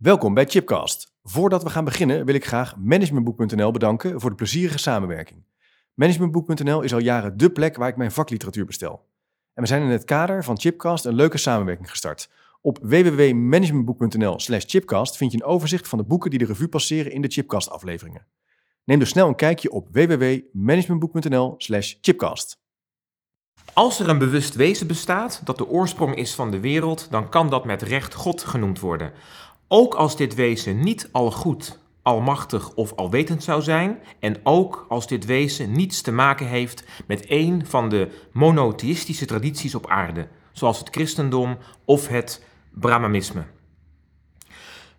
Welkom bij Chipcast. Voordat we gaan beginnen wil ik graag managementboek.nl bedanken voor de plezierige samenwerking. Managementboek.nl is al jaren dé plek waar ik mijn vakliteratuur bestel. En we zijn in het kader van Chipcast een leuke samenwerking gestart. Op www.managementboek.nl/slash chipcast vind je een overzicht van de boeken die de revue passeren in de Chipcast-afleveringen. Neem dus snel een kijkje op www.managementboek.nl/slash chipcast. Als er een bewust wezen bestaat dat de oorsprong is van de wereld, dan kan dat met recht God genoemd worden. Ook als dit wezen niet al goed, almachtig of alwetend zou zijn, en ook als dit wezen niets te maken heeft met een van de monotheïstische tradities op aarde, zoals het christendom of het Brahmanisme.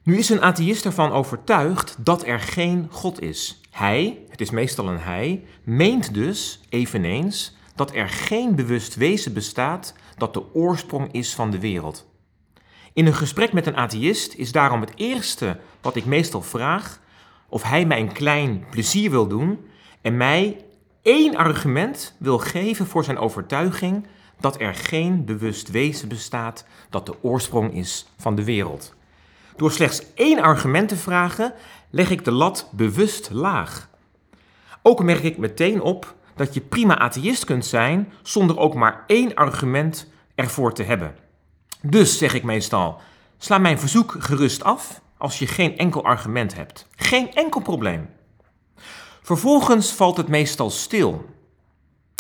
Nu is een atheïst ervan overtuigd dat er geen God is. Hij, het is meestal een hij, meent dus eveneens dat er geen bewust wezen bestaat dat de oorsprong is van de wereld. In een gesprek met een atheïst is daarom het eerste wat ik meestal vraag of hij mij een klein plezier wil doen en mij één argument wil geven voor zijn overtuiging dat er geen bewust wezen bestaat dat de oorsprong is van de wereld. Door slechts één argument te vragen, leg ik de lat bewust laag. Ook merk ik meteen op dat je prima atheïst kunt zijn zonder ook maar één argument ervoor te hebben. Dus zeg ik meestal: sla mijn verzoek gerust af als je geen enkel argument hebt. Geen enkel probleem. Vervolgens valt het meestal stil.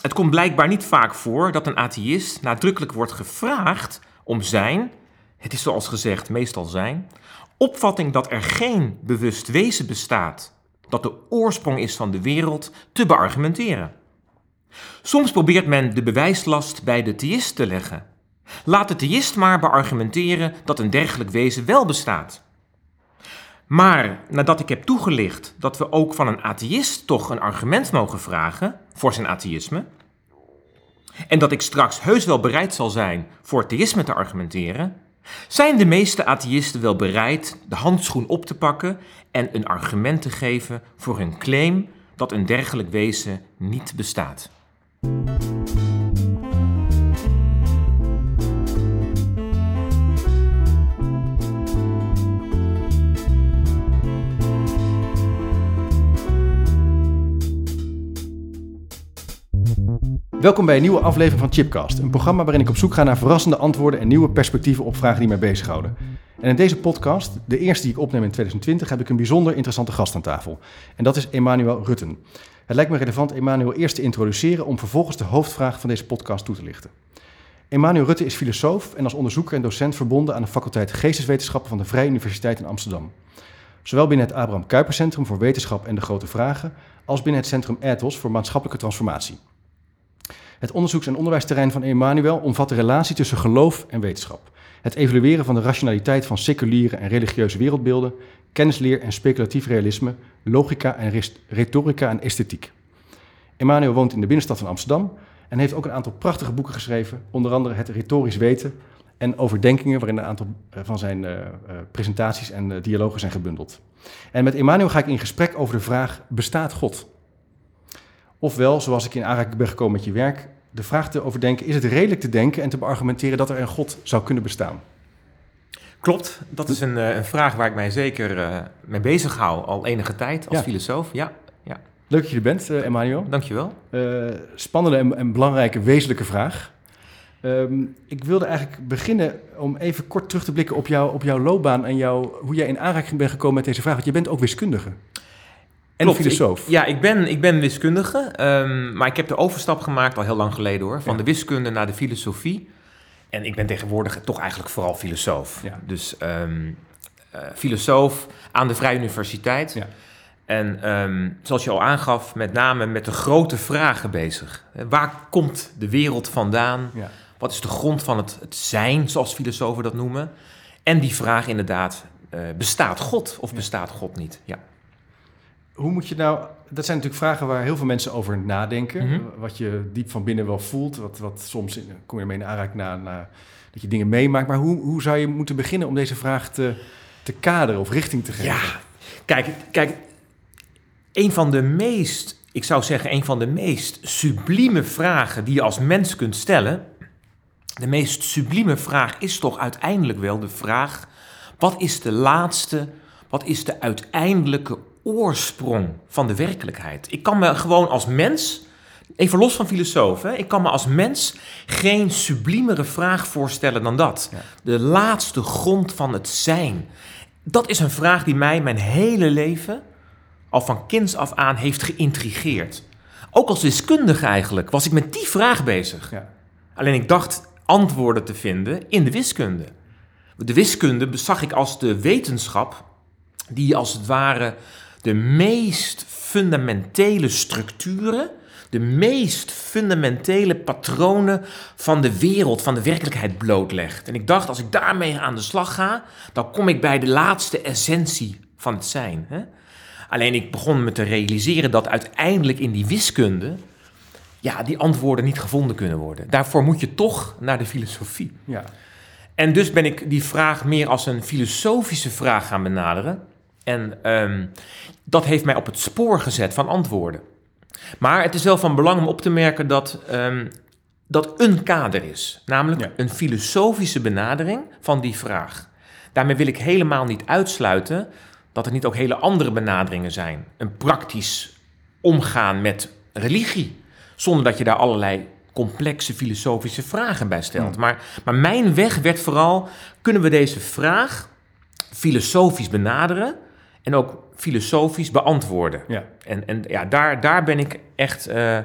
Het komt blijkbaar niet vaak voor dat een atheïst nadrukkelijk wordt gevraagd om zijn, het is zoals gezegd meestal zijn, opvatting dat er geen bewust wezen bestaat, dat de oorsprong is van de wereld, te beargumenteren. Soms probeert men de bewijslast bij de theïst te leggen. Laat de theïst maar beargumenteren dat een dergelijk wezen wel bestaat. Maar nadat ik heb toegelicht dat we ook van een atheïst toch een argument mogen vragen voor zijn atheïsme, en dat ik straks heus wel bereid zal zijn voor theïsme te argumenteren, zijn de meeste atheïsten wel bereid de handschoen op te pakken en een argument te geven voor hun claim dat een dergelijk wezen niet bestaat. Welkom bij een nieuwe aflevering van Chipcast, een programma waarin ik op zoek ga naar verrassende antwoorden en nieuwe perspectieven op vragen die mij bezighouden. En in deze podcast, de eerste die ik opneem in 2020, heb ik een bijzonder interessante gast aan tafel. En dat is Emmanuel Rutten. Het lijkt me relevant Emmanuel eerst te introduceren om vervolgens de hoofdvraag van deze podcast toe te lichten. Emmanuel Rutten is filosoof en als onderzoeker en docent verbonden aan de faculteit Geesteswetenschappen van de Vrije Universiteit in Amsterdam. Zowel binnen het Abraham Kuyper Centrum voor Wetenschap en de Grote Vragen, als binnen het Centrum Ethos voor Maatschappelijke Transformatie. Het onderzoeks- en onderwijsterrein van Emmanuel omvat de relatie tussen geloof en wetenschap. Het evalueren van de rationaliteit van seculiere en religieuze wereldbeelden, kennisleer en speculatief realisme, logica en retorica en esthetiek. Emmanuel woont in de binnenstad van Amsterdam en heeft ook een aantal prachtige boeken geschreven, onder andere Het Retorisch Weten en Overdenkingen, waarin een aantal eh, van zijn uh, presentaties en dialogen zijn gebundeld. En met Emmanuel ga ik in gesprek over de vraag: bestaat God? Ofwel, zoals ik in aanraking ben gekomen met je werk, de vraag te overdenken: is het redelijk te denken en te beargumenteren dat er een God zou kunnen bestaan? Klopt, dat is een, een vraag waar ik mij zeker uh, mee bezig hou al enige tijd als Ja. filosoof. Ja, ja. Leuk dat je er bent, uh, Emmanuel. dankjewel. Uh, spannende en, en, belangrijke, wezenlijke vraag. Um, ik wilde eigenlijk beginnen om even kort terug te blikken op, jou, op jouw loopbaan en jou, hoe jij in aanraking bent gekomen met deze vraag. Want je bent ook wiskundige. En Klopt, filosoof. Ik, ja, ik ben, ik ben wiskundige, um, maar ik heb de overstap gemaakt al heel lang geleden hoor. Van ja. de wiskunde naar de filosofie. En ik ben tegenwoordig toch eigenlijk vooral filosoof. Ja. Dus um, uh, filosoof aan de Vrije Universiteit. Ja. En um, zoals je al aangaf, met name met de grote vragen bezig. Waar komt de wereld vandaan? Ja. Wat is de grond van het, het, zijn, zoals filosofen dat noemen? En die vraag inderdaad, uh, bestaat God of bestaat God niet? Ja. Hoe moet je nou, dat zijn natuurlijk vragen waar heel veel mensen over nadenken. Mhm. Wat je diep van binnen wel voelt, wat, wat soms in, kom je ermee in aanraking na, na dat je dingen meemaakt. Maar hoe, hoe zou je moeten beginnen om deze vraag te, te kaderen of richting te geven? Ja, kijk, kijk, een van de meest, ik zou zeggen, een van de meest sublieme vragen die je als mens kunt stellen. De meest sublieme vraag is toch uiteindelijk wel de vraag: Wat is de laatste, wat is de uiteindelijke oorsprong van de werkelijkheid? Ik kan me gewoon als mens, even los van filosoof, hè, ik kan me als mens geen subliemere vraag voorstellen dan dat. Ja. De laatste grond van het zijn. Dat is een vraag die mij mijn hele leven, al van kinds af aan, heeft geïntrigeerd. Ook als wiskundige eigenlijk was ik met die vraag bezig. Ja. Alleen ik dacht antwoorden te vinden in de wiskunde. De wiskunde zag ik als de wetenschap die als het ware de meest fundamentele structuren, de meest fundamentele patronen van de wereld, van de werkelijkheid blootlegt. En ik dacht, als ik daarmee aan de slag ga, dan kom ik bij de laatste essentie van het zijn. Hè? Alleen ik begon me te realiseren dat uiteindelijk in die wiskunde ja, die antwoorden niet gevonden kunnen worden. Daarvoor moet je toch naar de filosofie. Ja. En dus ben ik die vraag meer als een filosofische vraag gaan benaderen. En ehm, dat heeft mij op het spoor gezet van antwoorden. Maar het is wel van belang om op te merken dat ehm, dat een kader is. Namelijk Ja. een filosofische benadering van die vraag. Daarmee wil ik helemaal niet uitsluiten dat er niet ook hele andere benaderingen zijn. Een praktisch omgaan met religie. Zonder dat je daar allerlei complexe filosofische vragen bij stelt. Maar, maar mijn weg werd vooral, kunnen we deze vraag filosofisch benaderen en ook filosofisch beantwoorden? Ja. En, en ja, daar, daar ben ik echt, eh,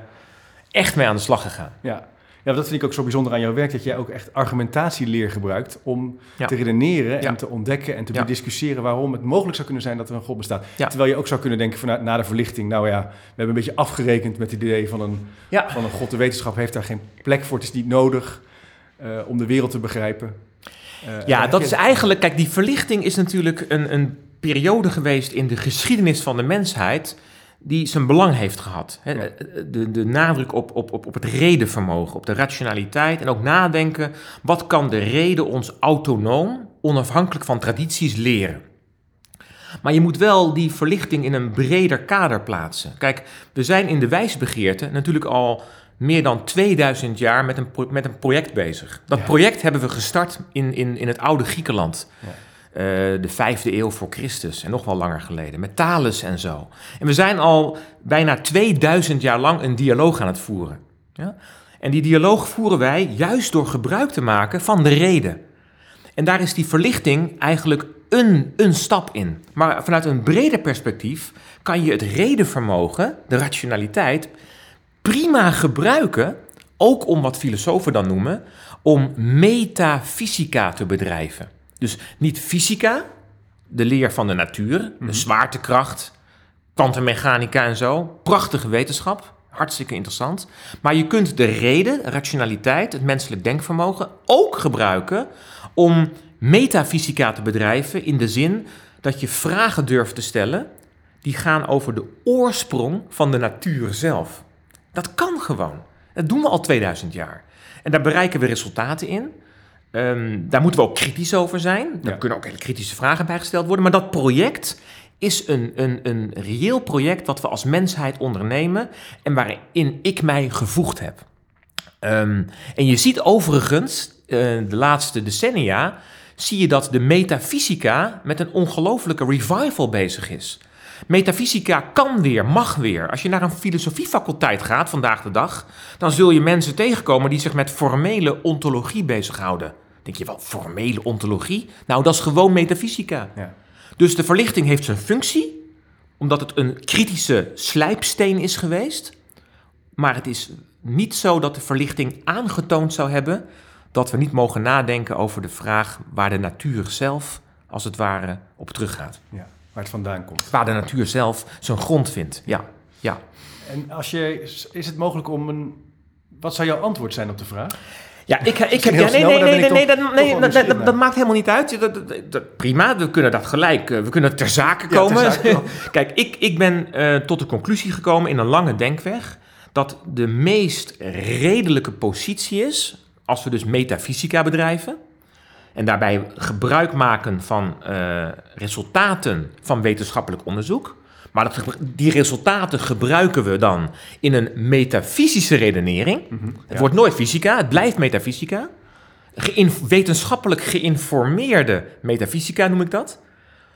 echt mee aan de slag gegaan. Ja. ja, dat vind ik ook zo bijzonder aan jouw werk, dat jij ook echt argumentatieleer gebruikt om Ja. te redeneren Ja. en te ontdekken en te Ja. bediscussiëren waarom het mogelijk zou kunnen zijn dat er een God bestaat. Terwijl je ook zou kunnen denken van na, na de verlichting, nou ja, we hebben een beetje afgerekend met het idee van een, van een God. De wetenschap heeft daar geen plek voor, het is niet nodig eh, om de wereld te begrijpen. Eh, Ja, dat is eigenlijk, kijk, die verlichting is natuurlijk een, een periode geweest in de geschiedenis van de mensheid die zijn belang heeft gehad. De, de nadruk op, op, op, op het redenvermogen, op de rationaliteit en ook nadenken, wat kan de reden ons autonoom, onafhankelijk van tradities leren? Maar je moet wel die verlichting in een breder kader plaatsen. Kijk, we zijn in de wijsbegeerte natuurlijk al meer dan 2000 jaar met een, met een project bezig. Dat Ja. project hebben we gestart in, in, in het oude Griekenland. Ja. Eh, de vijfde eeuw voor Christus en nog wel langer geleden. Met Thales en zo. En we zijn al bijna 2000 jaar lang een dialoog aan het voeren. Ja? En die dialoog voeren wij juist door gebruik te maken van de reden. En daar is die verlichting eigenlijk een, een stap in. Maar vanuit een breder perspectief kan je het redenvermogen, de rationaliteit, prima gebruiken, ook om wat filosofen dan noemen, om metafysica te bedrijven. Dus niet fysica, de leer van de natuur, de zwaartekracht, kwantummechanica en zo. Prachtige wetenschap, hartstikke interessant. Maar je kunt de reden, rationaliteit, het menselijk denkvermogen ook gebruiken om metafysica te bedrijven in de zin dat je vragen durft te stellen die gaan over de oorsprong van de natuur zelf. Dat kan gewoon. Dat doen we al 2000 jaar. En daar bereiken we resultaten in. Ehm, daar moeten we ook kritisch over zijn. Daar Ja. kunnen ook hele kritische vragen bij gesteld worden. Maar dat project is een, een, een reëel project wat we als mensheid ondernemen en waarin ik mij gevoegd heb. Ehm, en je ziet overigens, eh, de laatste decennia, zie je dat de metafysica met een ongelofelijke revival bezig is. Metafysica kan weer, mag weer. Als je naar een filosofiefaculteit gaat vandaag de dag, dan zul je mensen tegenkomen die zich met formele ontologie bezighouden. Denk je wel, formele ontologie? Nou, dat is gewoon metafysica. Ja. Dus de verlichting heeft zijn functie, omdat het een kritische slijpsteen is geweest. Maar het is niet zo dat de verlichting aangetoond zou hebben dat we niet mogen nadenken over de vraag waar de natuur zelf, als het ware, op teruggaat. ja, waar het vandaan komt. Waar de natuur zelf zijn grond vindt. Ja, ja. En als je, is het mogelijk om een... Wat zou jouw antwoord zijn op de vraag? Ja, ik, ik heb. Ja, nee, nee, nee, nee, nee, dat, maakt helemaal niet uit. Dat, dat- dat- prima, we kunnen dat gelijk. eh, We kunnen ter zake komen. Kijk, ik, ik ben eh, tot de conclusie gekomen in een lange denkweg. dat de meest redelijke positie is. als we dus metafysica bedrijven. en daarbij gebruik maken van eh, resultaten van wetenschappelijk onderzoek. Maar dat, die resultaten gebruiken we dan in een metafysische redenering. Het Mhm. Ja. wordt nooit fysica, het blijft metafysica. geïn- wetenschappelijk geïnformeerde metafysica noem ik dat.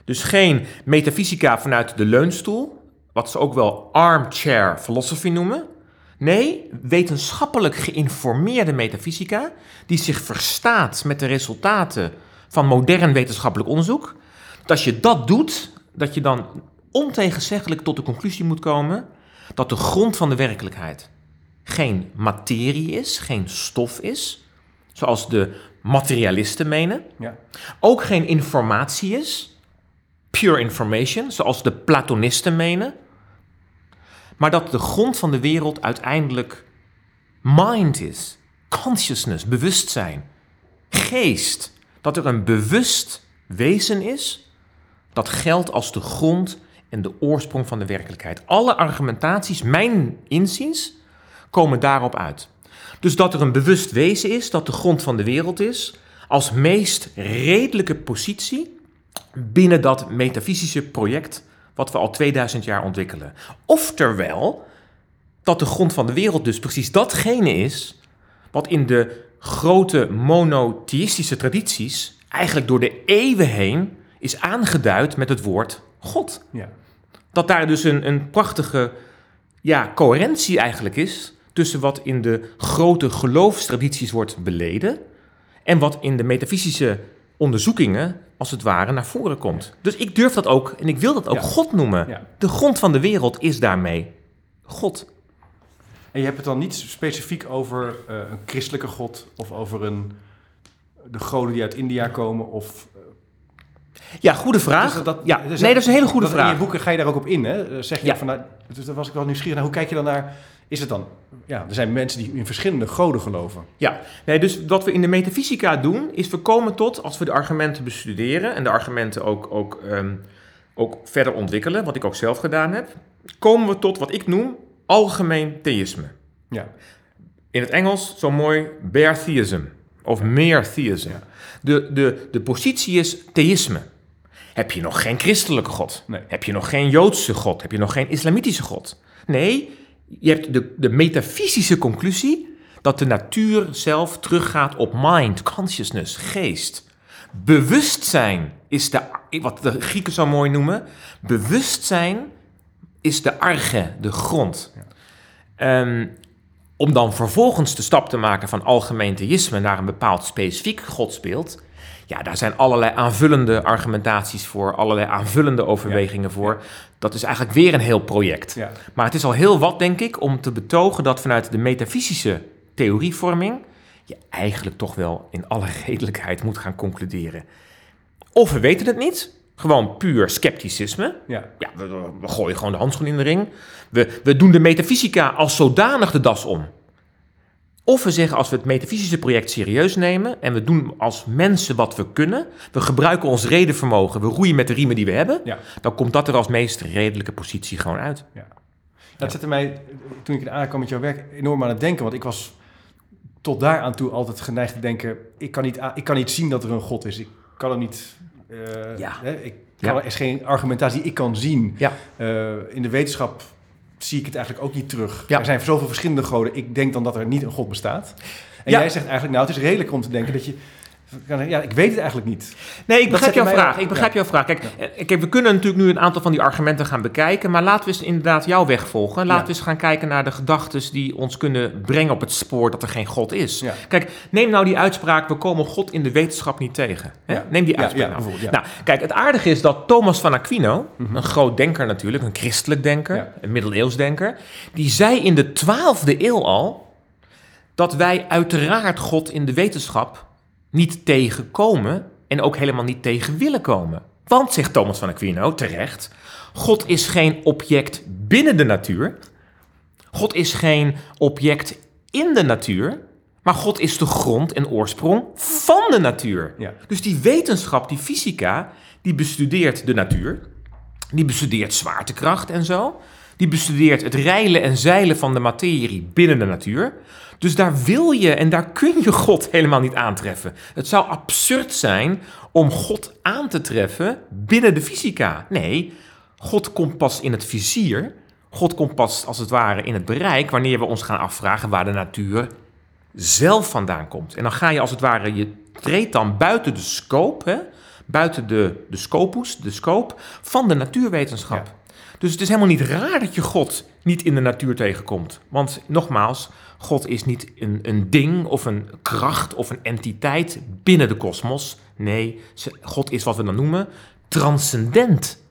Dus geen metafysica vanuit de leunstoel, wat ze ook wel armchair philosophy noemen. Nee, wetenschappelijk geïnformeerde metafysica, die zich verstaat met de resultaten van modern wetenschappelijk onderzoek. Dat als je dat doet, dat je dan ontegenzeggelijk tot de conclusie moet komen dat de grond van de werkelijkheid geen materie is, geen stof is, zoals de materialisten menen. Ja. Ook geen informatie is, pure information, zoals de Platonisten menen. Maar dat de grond van de wereld uiteindelijk mind is, consciousness, bewustzijn, geest. Dat er een bewust wezen is, dat geldt als de grond en de oorsprong van de werkelijkheid. Alle argumentaties, mijn inziens, komen daarop uit. Dus dat er een bewust wezen is, dat de grond van de wereld is, als meest redelijke positie binnen dat metafysische project wat we al 2000 jaar ontwikkelen. Oftewel, dat de grond van de wereld dus precies datgene is wat in de grote monotheïstische tradities eigenlijk door de eeuwen heen is aangeduid met het woord God. Ja. Dat daar dus een, een prachtige ja, coherentie eigenlijk is tussen wat in de grote geloofstradities wordt beleden en wat in de metafysische onderzoekingen als het ware naar voren komt. Dus ik durf dat ook en ik wil dat ook Ja. God noemen. Ja. De grond van de wereld is daarmee God. En je hebt het dan niet specifiek over eh, een christelijke god of over een, de goden die uit India komen of... Ja, goede vraag. Dus dat- ja. dus nee, dat is een hele goede vraag. In je boeken ga je daar ook op in, hè? Eh, Zeg je Ja. van, nou, dus daar was ik wel nieuwsgierig naar. Hoe kijk je dan naar... Is het dan... Ja, er zijn mensen die in verschillende goden geloven. Ja, nee, dus wat we in de metafysica doen, is we komen tot, als we de argumenten bestuderen en de argumenten ook, ook, ehm, ook verder ontwikkelen, wat ik ook zelf gedaan heb, komen we tot wat ik noem algemeen theïsme. Ja. In het Engels zo mooi bare theism of mere theism. De, de, de positie is theïsme. Heb je nog geen christelijke God? Nee. Heb je nog geen Joodse God? Heb je nog geen islamitische God? Nee, je hebt de, de metafysische conclusie dat de natuur zelf teruggaat op mind, consciousness, geest. Bewustzijn is de, wat de Grieken zo mooi noemen, bewustzijn is de arche, de grond. Ehm, om dan vervolgens de stap te maken van algemeen theïsme naar een bepaald specifiek godsbeeld. Ja, daar zijn allerlei aanvullende argumentaties voor, allerlei aanvullende overwegingen voor. Dat is eigenlijk weer een heel project. Ja. Maar het is al heel wat, denk ik, om te betogen dat vanuit de metafysische theorievorming je eigenlijk toch wel in alle redelijkheid moet gaan concluderen. Of we weten het niet, gewoon puur scepticisme. Ja. Ja, we, we gooien gewoon de handschoen in de ring. We, we doen de metafysica als zodanig de das om. Of we zeggen als we het metafysische project serieus nemen en we doen als mensen wat we kunnen, we gebruiken ons redenvermogen, we roeien met de riemen die we hebben, Ja. dan komt dat er als meest redelijke positie gewoon uit. Dat zette mij, toen ik in aankwam met jouw werk, enorm aan het denken. Want ik was tot daar aan toe altijd geneigd te denken... ik kan niet, ik kan niet zien dat er een God is. Ik kan het niet... eh, Ja. hè, ik kan, Ja. Er is geen argumentatie die ik kan zien. Ja. Eh, in de wetenschap zie ik het eigenlijk ook niet terug. Ja. Er zijn zoveel verschillende goden. Ik denk dan dat er niet een God bestaat. En jij zegt eigenlijk, nou, het is redelijk om te denken dat je... Ja, ik weet het eigenlijk niet. Nee, ik begrijp jouw vraag. Ik begrijp ja. jouw vraag. Kijk, kijk, we kunnen natuurlijk nu een aantal van die argumenten gaan bekijken, maar laten we eens inderdaad jouw weg volgen. Laten we eens gaan kijken naar de gedachten die ons kunnen brengen op het spoor dat er geen God is. Kijk, neem nou die uitspraak, we komen God in de wetenschap niet tegen. Hè? Neem die uitspraak nou. Nou, kijk, het aardige is dat Thomas van Aquino, een groot denker natuurlijk, een christelijk denker, een middeleeuws denker, die zei in de 12e eeuw al dat wij uiteraard God in de wetenschap niet tegenkomen en ook helemaal niet tegen willen komen. Want, zegt Thomas van Aquino terecht, God is geen object binnen de natuur. God is geen object in de natuur. Maar God is de grond en oorsprong van de natuur. Ja. Dus die wetenschap, die fysica, die bestudeert de natuur. Die bestudeert zwaartekracht en zo. Die bestudeert het reilen en zeilen van de materie binnen de natuur. Dus daar wil je en daar kun je God helemaal niet aantreffen. Het zou absurd zijn om God aan te treffen binnen de fysica. Nee, God komt pas in het vizier. God komt pas als het ware in het bereik wanneer we ons gaan afvragen waar de natuur zelf vandaan komt. En dan ga je als het ware, je treedt dan buiten de scope, hè, buiten de, de scopus, de scope van de natuurwetenschap. Dus het is helemaal niet raar dat je God niet in de natuur tegenkomt. Want nogmaals, God is niet een, een ding of een kracht of een entiteit binnen de kosmos. Nee, God is wat we dan noemen transcendent.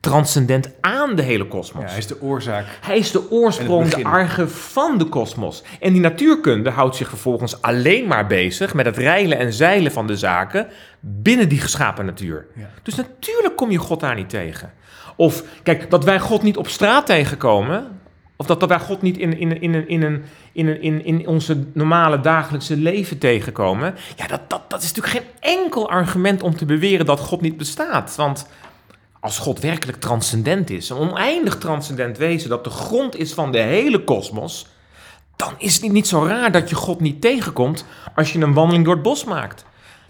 Transcendent aan de hele kosmos. Ja, hij is de oorzaak. Hij is de oorsprong, de arge van de kosmos. En die natuurkunde houdt zich vervolgens alleen maar bezig met het reilen en zeilen van de zaken binnen die geschapen natuur. Ja. Dus natuurlijk kom je God daar niet tegen. Of, kijk, dat wij God niet op straat tegenkomen, of dat, wij God niet in, in, in, in, een- in, een- in, in onze normale dagelijkse leven tegenkomen, ja, dat, dat, dat is natuurlijk geen enkel argument om te beweren dat God niet bestaat. Want als God werkelijk transcendent is, een oneindig transcendent wezen, dat de grond is van de hele kosmos, dan is het niet zo raar dat je God niet tegenkomt als je een wandeling door het bos maakt.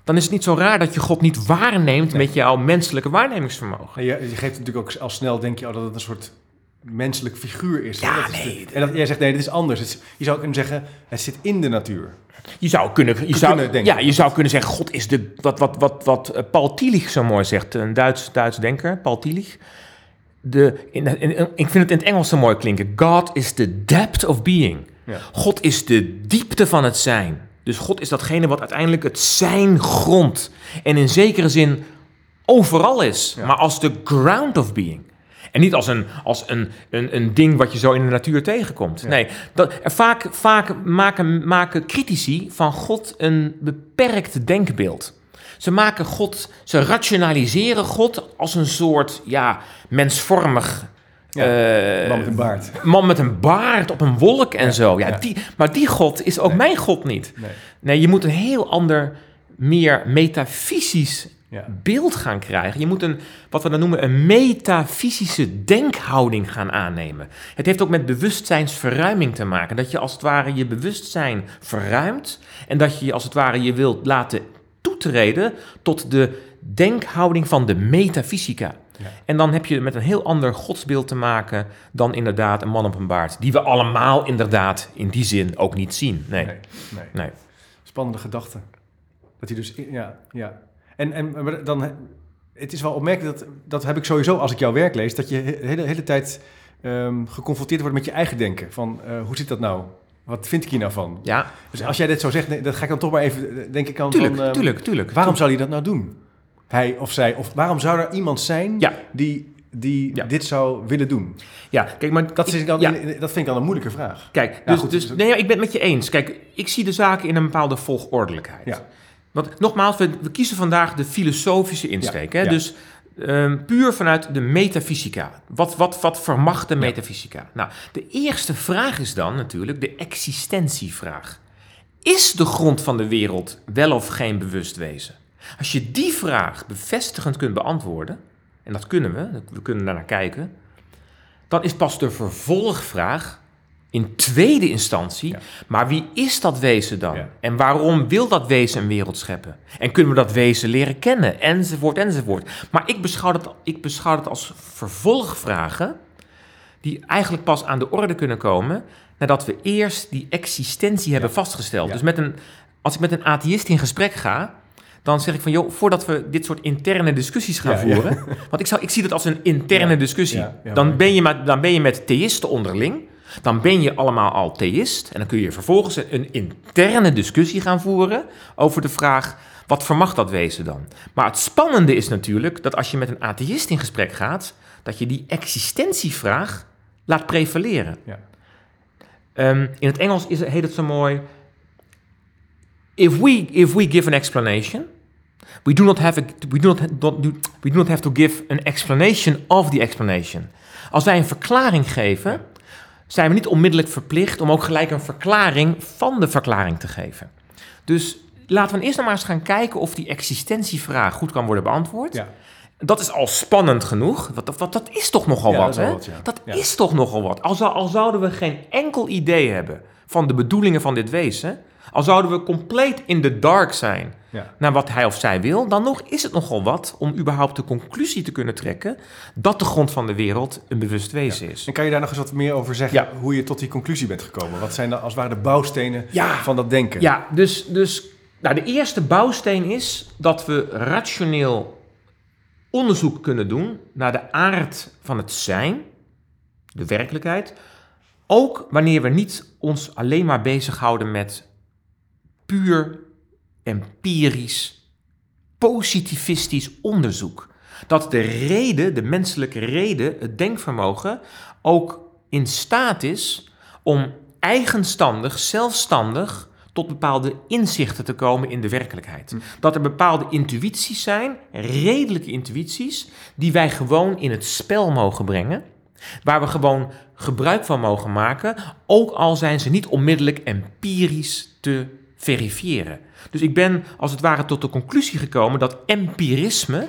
Dan is het niet zo raar dat je God niet waarneemt met jouw menselijke waarnemingsvermogen. Je, je geeft natuurlijk ook al snel, denk je, oh, dat het een soort menselijk figuur is. Ja, Dat is nee, de- en dat, jij zegt, nee, dit is anders. Het je zou kunnen zeggen, het zit in de natuur. Je zou kunnen, je Kunnen zou, denken. ja, je zou kunnen zeggen, God is de, wat, wat, wat, wat eh, Paul Tillich zo mooi zegt, een Duits, Duits denker, Paul Tillich. De, in, in- ik vind het in het Engels zo mooi klinken. God is the depth of being. Ja. God is de diepte van het zijn. Dus God is datgene wat uiteindelijk het zijn grond. En in zekere zin overal is. Ja. Maar als de ground of being. En niet als een, als een, een, een ding wat je zo in de natuur tegenkomt. Ja. Nee, dat, vaak, vaak maken, maken critici van God een beperkt denkbeeld. Ze maken God, ze rationaliseren God als een soort ja, mensvormig Ja, eh, Man met een baard. man met een baard op een wolk en Ja, zo. Ja, ja. Die, maar die God is ook Nee. mijn God niet. Nee. Nee, je moet een heel ander, meer metafysisch beeld gaan krijgen. Je moet een, wat we dan noemen, een metafysische denkhouding gaan aannemen. Het heeft ook met bewustzijnsverruiming te maken. Dat je als het ware je bewustzijn verruimt en dat je als het ware je wilt laten toetreden tot de denkhouding van de metafysica. Ja. En dan heb je met een heel ander godsbeeld te maken dan inderdaad een man op een baard. Die we allemaal inderdaad in die zin ook niet zien. Nee, Nee, nee. nee. Spannende gedachte. Dat hij dus, ja, ja. En, en dan, het is wel opmerkelijk, dat, dat heb ik sowieso als ik jouw werk lees, dat je de hele, hele tijd ehm, geconfronteerd wordt met je eigen denken. Van, eh, hoe zit dat nou? Wat vind ik hier nou van? Ja, Dus als jij dit zo zegt, dat ga ik dan toch maar even, eh, denk ik aan tuurlijk, van, ehm, tuurlijk, tuurlijk. waarom zou hij dat nou doen? Hij of zij, of waarom zou er iemand zijn Ja. die, die Ja. dit zou willen doen? Ja, kijk, maar Dat, is dan, ja, dat vind ik dan een moeilijke vraag. Kijk, Ja, dus, goed, dus dus- nee, ik ben het met je eens. Kijk, ik zie de zaken in een bepaalde volgordelijkheid. Ja. Want nogmaals, we, we kiezen vandaag de filosofische insteek. Ja, hè? ja. Dus ehm, puur vanuit de metafysica. Wat, wat, wat vermacht de metafysica? Nou, de eerste vraag is dan natuurlijk de existentievraag. Is de grond van de wereld wel of geen bewust wezen? Als je die vraag bevestigend kunt beantwoorden, en dat kunnen we, we kunnen daarnaar kijken, dan is pas de vervolgvraag in tweede instantie, Ja. maar wie is dat wezen dan? Ja. En waarom wil dat wezen een wereld scheppen? En kunnen we dat wezen leren kennen? Enzovoort, enzovoort. Maar ik beschouw dat, ik beschouw dat als vervolgvragen die eigenlijk pas aan de orde kunnen komen nadat we eerst die existentie hebben vastgesteld. Dus met een, als ik met een atheïst in gesprek ga, dan zeg ik van, joh, voordat we dit soort interne discussies gaan Ja, ja. voeren, want ik, zou, ik zie dat als een interne Ja, discussie. dan, ben je met, dan ben je met theïsten onderling, dan ben je allemaal al theïst en dan kun je vervolgens een interne discussie gaan voeren over de vraag, wat vermag dat wezen dan? Maar het spannende is natuurlijk dat als je met een atheïst in gesprek gaat, dat je die existentievraag laat prevaleren. Ja. Ehm, in het Engels is, heet het zo mooi. If we, if we give an explanation, we do not have a, we do not, don't do- we do not have to give an explanation of the explanation. Als wij een verklaring geven, zijn we niet onmiddellijk verplicht om ook gelijk een verklaring van de verklaring te geven. Dus laten we eerst nog maar eens gaan kijken of die existentievraag goed kan worden beantwoord. Ja. Dat is al spannend genoeg. Wat, wat, dat is toch nogal Ja, wat, dat hè? wat, ja. Dat Ja. is toch nogal wat. Al, zou- al zouden we geen enkel idee hebben van de bedoelingen van dit wezen, Al zouden we compleet in the dark zijn Ja. naar wat hij of zij wil, dan nog is het nogal wat om überhaupt de conclusie te kunnen trekken dat de grond van de wereld een bewust wezen is. En kan je daar nog eens wat meer over zeggen? Ja. Hoe je tot die conclusie bent gekomen? Wat zijn dan als het ware de bouwstenen van dat denken? Ja, dus, dus nou, de eerste bouwsteen is dat we rationeel onderzoek kunnen doen naar de aard van het zijn, de werkelijkheid. Ook wanneer we niet ons alleen maar bezighouden met puur empirisch, positivistisch onderzoek. Dat de reden, de menselijke reden, het denkvermogen, ook in staat is om eigenstandig, zelfstandig tot bepaalde inzichten te komen in de werkelijkheid. Dat er bepaalde intuïties zijn, redelijke intuïties, die wij gewoon in het spel mogen brengen. Waar we gewoon gebruik van mogen maken, ook al zijn ze niet onmiddellijk empirisch te verifiëren. Dus ik ben als het ware tot de conclusie gekomen dat empirisme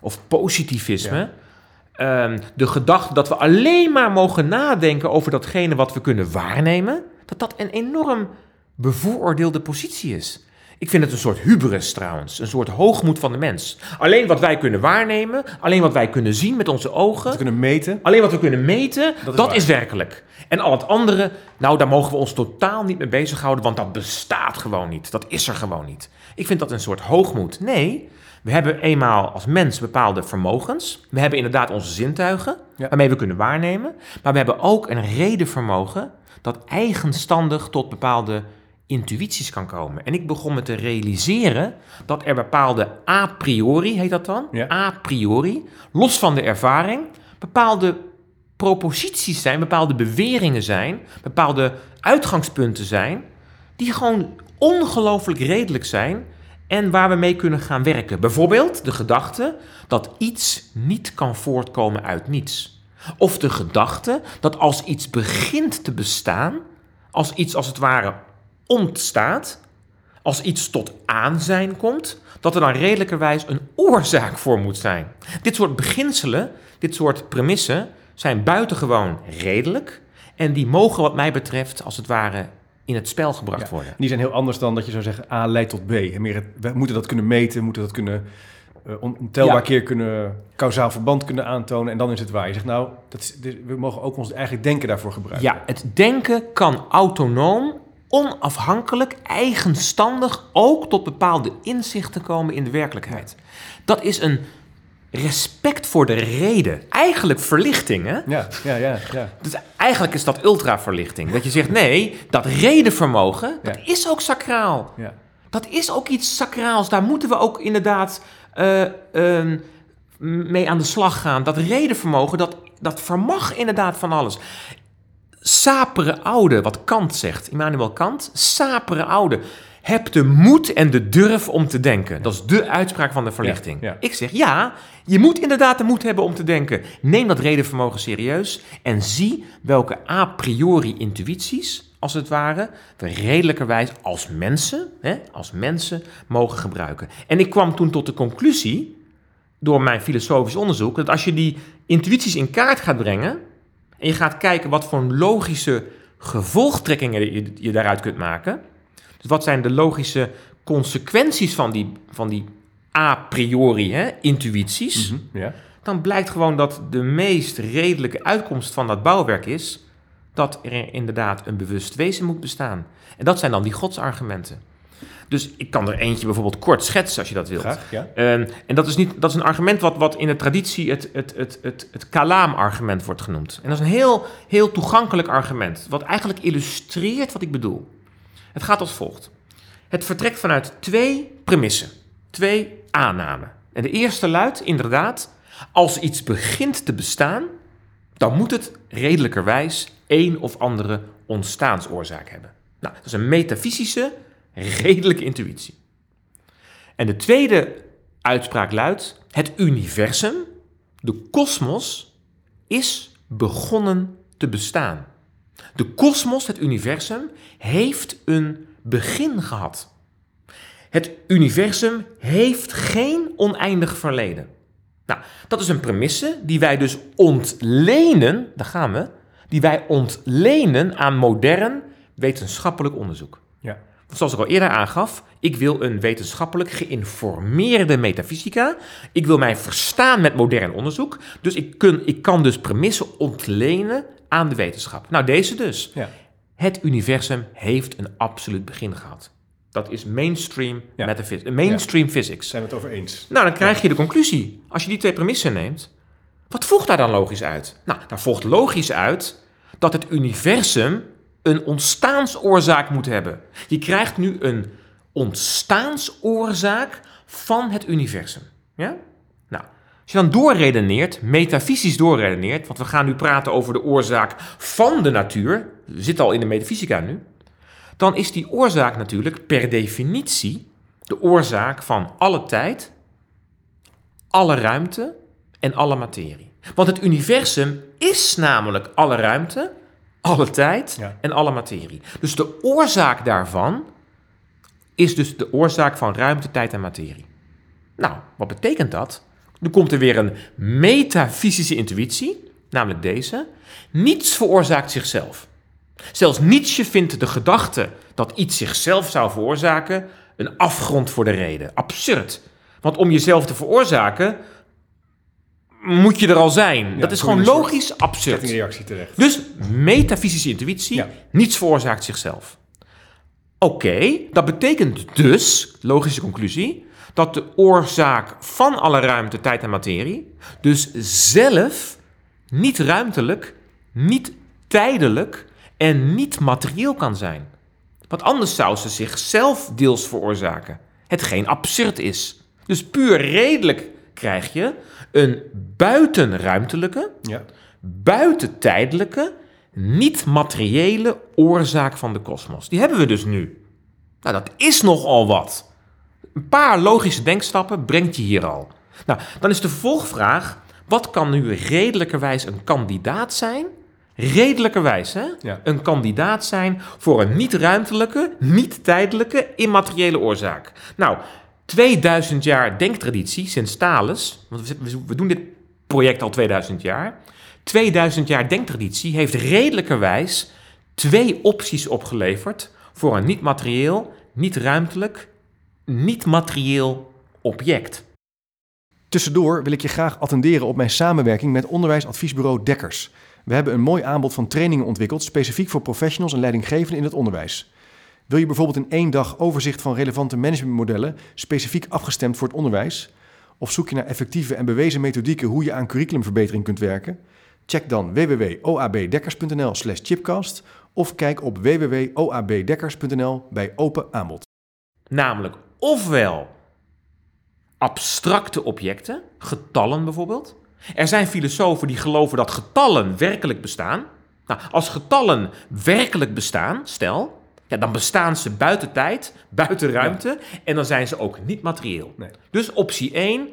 of positivisme, ehm, de gedachte dat we alleen maar mogen nadenken over datgene wat we kunnen waarnemen, dat dat een enorm bevooroordeelde positie is. Ik vind het een soort hubris trouwens, een soort hoogmoed van de mens. Alleen wat wij kunnen waarnemen, alleen wat wij kunnen zien met onze ogen, kunnen meten. Alleen wat we kunnen meten, Dat dat, is werkelijk. En al het andere, nou, daar mogen we ons totaal niet mee bezighouden, want dat bestaat gewoon niet. Dat is er gewoon niet. Ik vind dat een soort hoogmoed. Nee, we hebben eenmaal als mens bepaalde vermogens. We hebben inderdaad onze zintuigen, Ja. waarmee we kunnen waarnemen. Maar we hebben ook een redenvermogen dat eigenstandig tot bepaalde intuïties kan komen. En ik begon me te realiseren dat er bepaalde a priori, heet dat dan? Ja. A priori, los van de ervaring, bepaalde proposities zijn, bepaalde beweringen zijn, bepaalde uitgangspunten zijn, die gewoon ongelooflijk redelijk zijn en waar we mee kunnen gaan werken. Bijvoorbeeld de gedachte dat iets niet kan voortkomen uit niets. Of de gedachte dat als iets begint te bestaan, als iets als het ware ontstaat, als iets tot aanzijn komt, dat er dan redelijkerwijs een oorzaak voor moet zijn. Dit soort beginselen, dit soort premissen, zijn buitengewoon redelijk en die mogen wat mij betreft als het ware in het spel gebracht Ja. worden. Die zijn heel anders dan dat je zou zeggen A leidt tot B. En meer het, we moeten dat kunnen meten, moeten dat kunnen eh ontelbaar Ja. keer kunnen kausaal verband kunnen aantonen. En dan is het waar. Je zegt nou, dat is, we mogen ook ons eigen denken daarvoor gebruiken. Ja, het denken kan autonoom, onafhankelijk, eigenstandig ook tot bepaalde inzichten komen in de werkelijkheid. Dat is een respect voor de reden. Eigenlijk verlichting, hè? Ja, ja, ja. ja. Dus eigenlijk is dat ultraverlichting. Dat je zegt, nee, dat redenvermogen, dat Ja. is ook sacraal. ja. Dat is ook iets sacraals. Daar moeten we ook inderdaad eh, ehm, mee aan de slag gaan. Dat redenvermogen, dat, dat vermag inderdaad van alles. Sapere oude, wat Kant zegt, Immanuel Kant. Sapere oude. Heb de moed en de durf om te denken. Dat is de uitspraak van de verlichting. Ja, ja. Ik zeg ja, je moet inderdaad de moed hebben om te denken. Neem dat redenvermogen serieus en zie welke a priori intuïties, als het ware, we redelijkerwijs als mensen, hè, als mensen mogen gebruiken. En ik kwam toen tot de conclusie, door mijn filosofisch onderzoek, dat als je die intuïties in kaart gaat brengen en je gaat kijken wat voor logische gevolgtrekkingen je, je daaruit kunt maken. Dus wat zijn de logische consequenties van die, van die a priori hè, intuïties? Hm, ja. dan blijkt gewoon dat de meest redelijke uitkomst van dat bouwwerk is dat er inderdaad een bewust wezen moet bestaan. En dat zijn dan die godsargumenten. Dus ik kan er eentje bijvoorbeeld kort schetsen als je dat wilt. Graag, ja. Ehm, en dat is, niet, dat is een argument wat, wat in de traditie het, het, het, het, het kalaam-argument wordt genoemd. En dat is een heel, heel toegankelijk argument, wat eigenlijk illustreert wat ik bedoel. Het gaat als volgt. Het vertrekt vanuit twee premissen, twee aannamen. En de eerste luidt inderdaad, als iets begint te bestaan, dan moet het redelijkerwijs één of andere ontstaansoorzaak hebben. Nou, dat is een metafysische, redelijke intuïtie. En de tweede uitspraak luidt: het universum, de kosmos, is begonnen te bestaan. De kosmos, het universum, heeft een begin gehad. Het universum heeft geen oneindig verleden. Nou, dat is een premisse die wij dus ontlenen, daar gaan we, die wij ontlenen aan modern wetenschappelijk onderzoek. ja. Zoals ik al eerder aangaf, ik wil een wetenschappelijk geïnformeerde metafysica. Ik wil mij verstaan met modern onderzoek. Dus ik, kun, ik kan dus premissen ontlenen aan de wetenschap. Nou, deze dus. Ja. Het universum heeft een absoluut begin gehad. Dat is mainstream, Ja. mainstream physics. Zijn we het over eens? Nou, dan krijg je de conclusie. Als je die twee premissen neemt, wat volgt daar dan logisch uit? Nou, daar volgt logisch uit dat het universum een ontstaansoorzaak moet hebben. Je krijgt nu een ontstaansoorzaak van het universum. Ja? Nou, als je dan doorredeneert, metafysisch doorredeneert, want we gaan nu praten over de oorzaak van de natuur, zitten al in de metafysica nu, dan is die oorzaak natuurlijk per definitie de oorzaak van alle tijd, alle ruimte en alle materie. Want het universum is namelijk alle ruimte, alle tijd Ja. en alle materie. Dus de oorzaak daarvan is dus de oorzaak van ruimte, tijd en materie. Nou, wat betekent dat? Nu komt er weer een metafysische intuïtie, namelijk deze. Niets veroorzaakt zichzelf. Zelfs Nietzsche vindt de gedachte dat iets zichzelf zou veroorzaken een afgrond voor de reden. Absurd. Want om jezelf te veroorzaken moet je er al zijn. dat is gewoon logisch absurd. reactie terecht. Dus metafysische intuïtie, Ja. niets veroorzaakt zichzelf. Oké, dat betekent dus, logische conclusie, dat de oorzaak van alle ruimte, tijd en materie, dus zelf niet ruimtelijk, niet tijdelijk en niet materieel kan zijn. Want anders zou ze zichzelf deels veroorzaken, hetgeen absurd is. Dus puur redelijk krijg je een buitenruimtelijke, Ja. buitentijdelijke, niet-materiële oorzaak van de kosmos. Die hebben we dus nu. Nou, dat is nogal wat. Een paar logische denkstappen brengt je hier al. Nou, dan is de vervolgvraag: wat kan nu redelijkerwijs een kandidaat zijn? Redelijkerwijs, hè? Ja. Een kandidaat zijn voor een niet-ruimtelijke, niet-tijdelijke, immateriële oorzaak. Nou, 2000 jaar denktraditie sinds Thales, want we, doen dit project al 2000 jaar. 2000 jaar denktraditie heeft redelijkerwijs twee opties opgeleverd voor een niet-materieel, niet-ruimtelijk, niet-materieel object. Tussendoor wil ik je graag attenderen op mijn samenwerking met onderwijsadviesbureau Dekkers. We hebben een mooi aanbod van trainingen ontwikkeld, specifiek voor professionals en leidinggevenden in het onderwijs. Wil je bijvoorbeeld in één dag overzicht van relevante managementmodellen, specifiek afgestemd voor het onderwijs? Of zoek je naar effectieve en bewezen methodieken hoe je aan curriculumverbetering kunt werken? Check dan www.oabdekkers.nl slash chipcast of kijk op www.oabdekkers.nl bij open aanbod. Namelijk ofwel abstracte objecten, getallen bijvoorbeeld. Er zijn filosofen die geloven dat getallen werkelijk bestaan. Nou, als getallen werkelijk bestaan, stel, ja, dan bestaan ze buiten tijd, buiten ruimte en dan zijn ze ook niet materieel. Nee. Dus optie 1,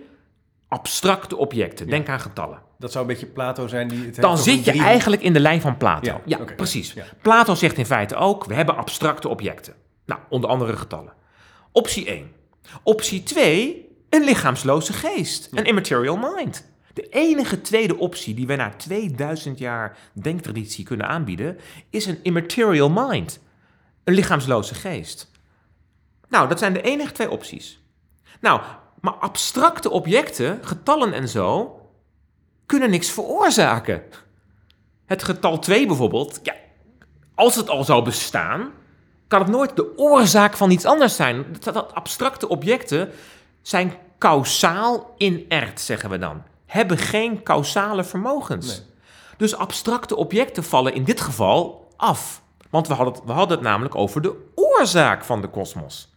abstracte objecten. Denk aan getallen. Dat zou een beetje Plato zijn die het heeft Dan zit je drie- eigenlijk in de lijn van Plato. Ja, precies. Plato zegt in feite ook, we hebben abstracte objecten. Nou, onder andere getallen. Optie 1. Optie 2, een lichaamsloze geest. Een immaterial mind. De enige tweede optie die we na 2000 jaar denktraditie kunnen aanbieden, is een immaterial mind. Een lichaamsloze geest. Nou, dat zijn de enige twee opties. Nou, maar abstracte objecten, getallen en zo, kunnen niks veroorzaken. Het getal 2 bijvoorbeeld, ja, als het al zou bestaan, kan het nooit de oorzaak van iets anders zijn. Dat, abstracte objecten zijn kausaal inert, zeggen we dan. Hebben geen causale vermogens. Nee. Dus abstracte objecten vallen in dit geval af. Want we hadden, het, het namelijk over de oorzaak van de kosmos.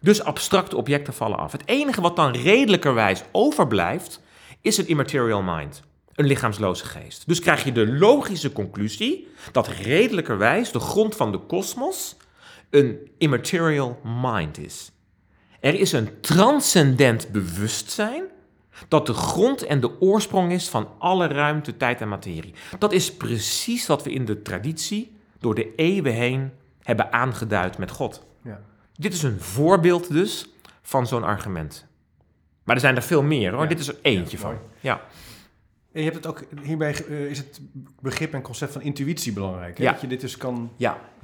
Dus abstracte objecten vallen af. Het enige wat dan redelijkerwijs overblijft, is een immaterial mind. Een lichaamsloze geest. Dus krijg je de logische conclusie dat redelijkerwijs de grond van de kosmos een immaterial mind is. Er is een transcendent bewustzijn dat de grond en de oorsprong is van alle ruimte, tijd en materie. Dat is precies wat we in de traditie door de eeuwen heen hebben aangeduid met God. Ja. Dit is een voorbeeld dus van zo'n argument. Maar er zijn er veel meer hoor. Ja. Dit is er eentje Ja, van. Ja. En je hebt het ook, hierbij eh, is het begrip en concept van intuïtie belangrijk. Hè? Ja. Dat je dit dus kan,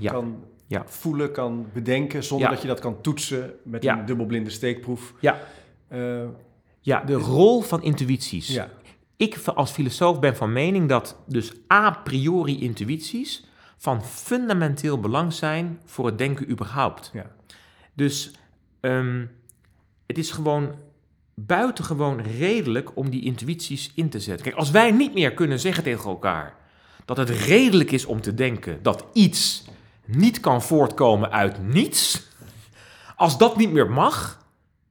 kan Ja. voelen, kan bedenken, zonder dat je dat kan toetsen met een dubbelblinde steekproef. Ja. Eh, ja, de rol van intuïties. ja. Ik als filosoof ben van mening dat dus a priori intuïties van fundamenteel belang zijn voor het denken überhaupt. Ja. Dus ehm, het is gewoon buitengewoon redelijk om die intuïties in te zetten. Kijk, als wij niet meer kunnen zeggen tegen elkaar dat het redelijk is om te denken dat iets niet kan voortkomen uit niets, als dat niet meer mag,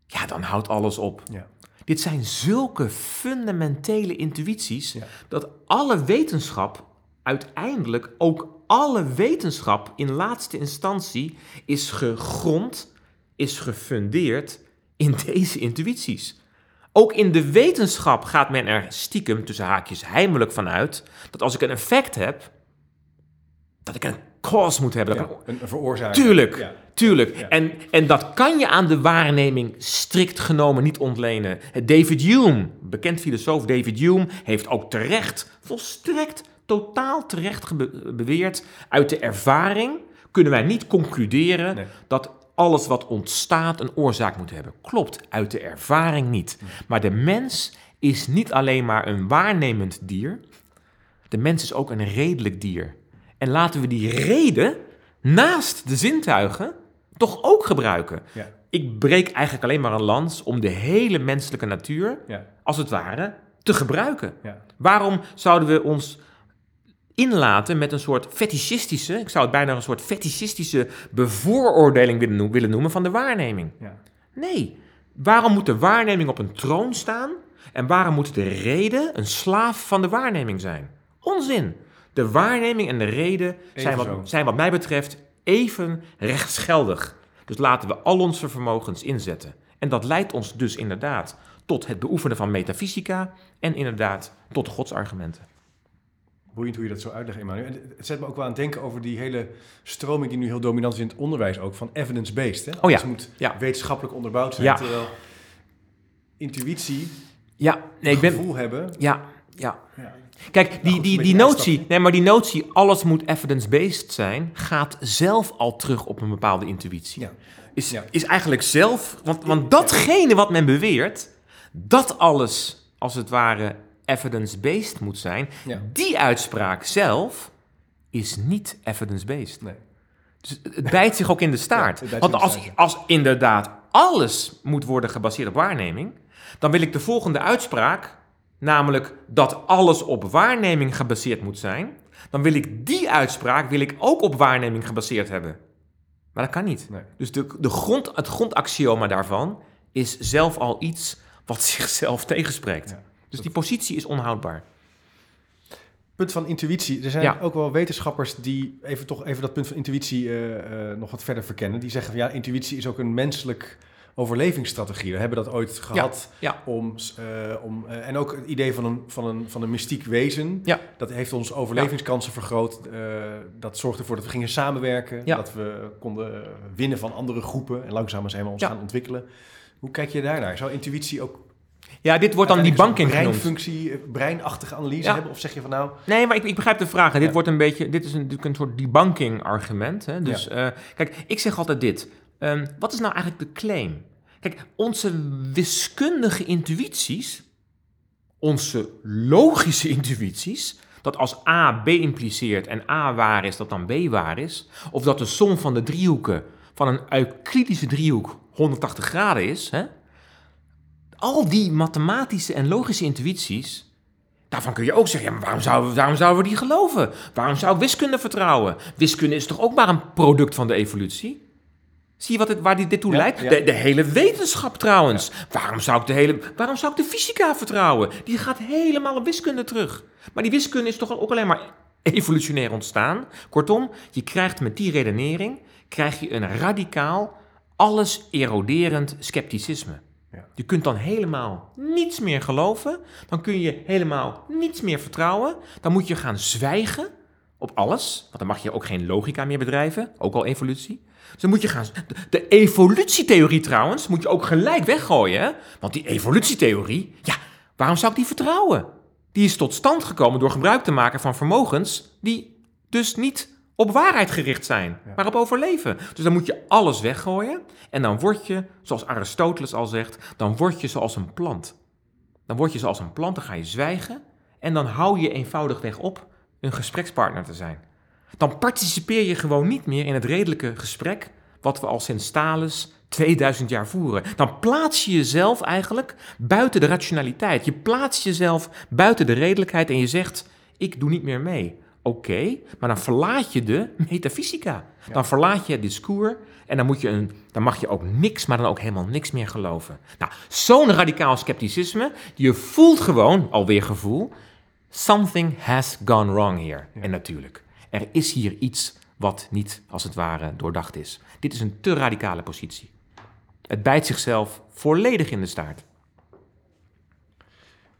ja, dan houdt alles op. Ja. Dit zijn zulke fundamentele intuïties Ja. dat alle wetenschap uiteindelijk ook alle wetenschap in laatste instantie is gegrond, is gefundeerd in deze intuïties. Ook in de wetenschap gaat men er stiekem tussen haakjes heimelijk van uit dat als ik een effect heb, dat ik een cause moet hebben. Ja, een veroorzaker. Tuurlijk, Ja. tuurlijk. Ja. En, en dat kan je aan de waarneming strikt genomen niet ontlenen. David Hume, bekend filosoof David Hume, heeft ook terecht, volstrekt totaal terecht beweerd, uit de ervaring kunnen wij niet concluderen Nee. dat alles wat ontstaat een oorzaak moet hebben. Klopt, uit de ervaring niet. Maar de mens is niet alleen maar een waarnemend dier, de mens is ook een redelijk dier. En laten we die reden naast de zintuigen toch ook gebruiken. Ja. Ik breek eigenlijk alleen maar een lans om de hele menselijke natuur, Ja. als het ware, te gebruiken. Ja. Waarom zouden we ons inlaten met een soort fetischistische, ik zou het bijna een soort fetischistische bevooroordeling willen noemen, willen noemen van de waarneming? Ja. Nee. Waarom moet de waarneming op een troon staan en waarom moet de reden een slaaf van de waarneming zijn? Onzin. De waarneming en de reden zijn wat, zijn wat mij betreft even rechtsgeldig. Dus laten we al onze vermogens inzetten. En dat leidt ons dus inderdaad tot het beoefenen van metafysica en inderdaad tot godsargumenten. Boeiend hoe je dat zo uitlegt, Emmanuel. En Het zet me ook wel aan het denken over die hele stroming die nu heel dominant is in het onderwijs ook, van evidence-based. Hè? Alles moet ja. wetenschappelijk onderbouwd zijn, Ja. terwijl intuïtie, Ja, nee, ik ben... gevoel hebben... Ja, ja. Ja. Kijk, die, goed, die, die notie, nee, maar die notie, alles moet evidence-based zijn, gaat zelf al terug op een bepaalde intuïtie. Ja. Is, Ja. is eigenlijk zelf, want, want datgene wat men beweert, dat alles als het ware evidence-based moet zijn, Ja. die uitspraak zelf is niet evidence-based. Nee. Dus het bijt zich ook in de staart. Ja, Want als, als inderdaad alles moet worden gebaseerd op waarneming, dan wil ik de volgende uitspraak, namelijk dat alles op waarneming gebaseerd moet zijn, dan wil ik die uitspraak wil ik ook op waarneming gebaseerd hebben. Maar dat kan niet. Nee. Dus de, de grond, het grondaxioma daarvan is zelf al iets wat zichzelf tegenspreekt. Ja. Dus die positie is onhoudbaar. Punt van intuïtie. Er zijn Ja. ook wel wetenschappers die even, toch even dat punt van intuïtie eh, eh, nog wat verder verkennen. Die zeggen van ja, intuïtie is ook een menselijk overlevingsstrategie. We hebben dat ooit gehad ja. om, eh, om en ook het idee van een, van een, van een mystiek wezen. Ja. Dat heeft ons overlevingskansen vergroot. Dat zorgde ervoor dat we gingen samenwerken. Ja. Dat we konden winnen van andere groepen. En langzaam zijn we ons gaan ontwikkelen. Hoe kijk je daarnaar? Zou intuïtie ook Ja, dit wordt dan die banking breinfunctie, eh, breinachtige analyse Ja. hebben? Of zeg je van nou, Nee, maar ik, ik begrijp de vraag. hè. Dit wordt een beetje, dit is een, natuurlijk een soort debunking argument. Hè? Dus eh, kijk, ik zeg altijd dit. Ehm, wat is nou eigenlijk de claim? Kijk, onze wiskundige intuïties, onze logische intuïties, dat als A B impliceert en A waar is, dat dan B waar is, of dat de som van de driehoeken van een Euclidische driehoek 180 graden is, hè? Al die mathematische en logische intuïties, Daarvan kun je ook zeggen, ja, maar waarom zouden, we, waarom zouden we die geloven? Waarom zou ik wiskunde vertrouwen? Wiskunde is toch ook maar een product van de evolutie? Zie je wat het, waar dit, dit toe Ja, leidt? ja. De, de hele wetenschap trouwens. Waarom, zou ik de hele, waarom zou ik de fysica vertrouwen? Die gaat helemaal op wiskunde terug. Maar die wiskunde is toch ook alleen maar evolutionair ontstaan? Kortom, je krijgt met die redenering krijg je een radicaal, alles eroderend scepticisme. Je kunt dan helemaal niets meer geloven. Dan kun je helemaal niets meer vertrouwen. Dan moet je gaan zwijgen op alles. Want dan mag je ook geen logica meer bedrijven. Ook al evolutie. Dus dan moet je gaan... De, evolutietheorie trouwens moet je ook gelijk weggooien. Want die evolutietheorie, ja, waarom zou ik die vertrouwen? die is tot stand gekomen door gebruik te maken van vermogens die dus niet op waarheid gericht zijn, maar op overleven. Dus dan moet je alles weggooien en dan word je, zoals Aristoteles al zegt, dan word je zoals een plant. Dan word je zoals een plant, dan ga je zwijgen en dan hou je eenvoudigweg op een gesprekspartner te zijn. Dan participeer je gewoon niet meer in het redelijke gesprek wat we al sinds Thales 2000 jaar voeren. Dan plaats je jezelf eigenlijk buiten de rationaliteit. Je plaatst jezelf buiten de redelijkheid en je zegt: Ik doe niet meer mee. Oké, maar dan verlaat je de metafysica. Dan verlaat je het discours en dan, moet je een, dan mag je ook niks, maar dan ook helemaal niks meer geloven. Nou, zo'n radicaal scepticisme, je voelt gewoon, alweer gevoel, something has gone wrong here. En natuurlijk, er is hier iets wat niet, als het ware, doordacht is. Dit is een te radicale positie. Het bijt zichzelf volledig in de staart.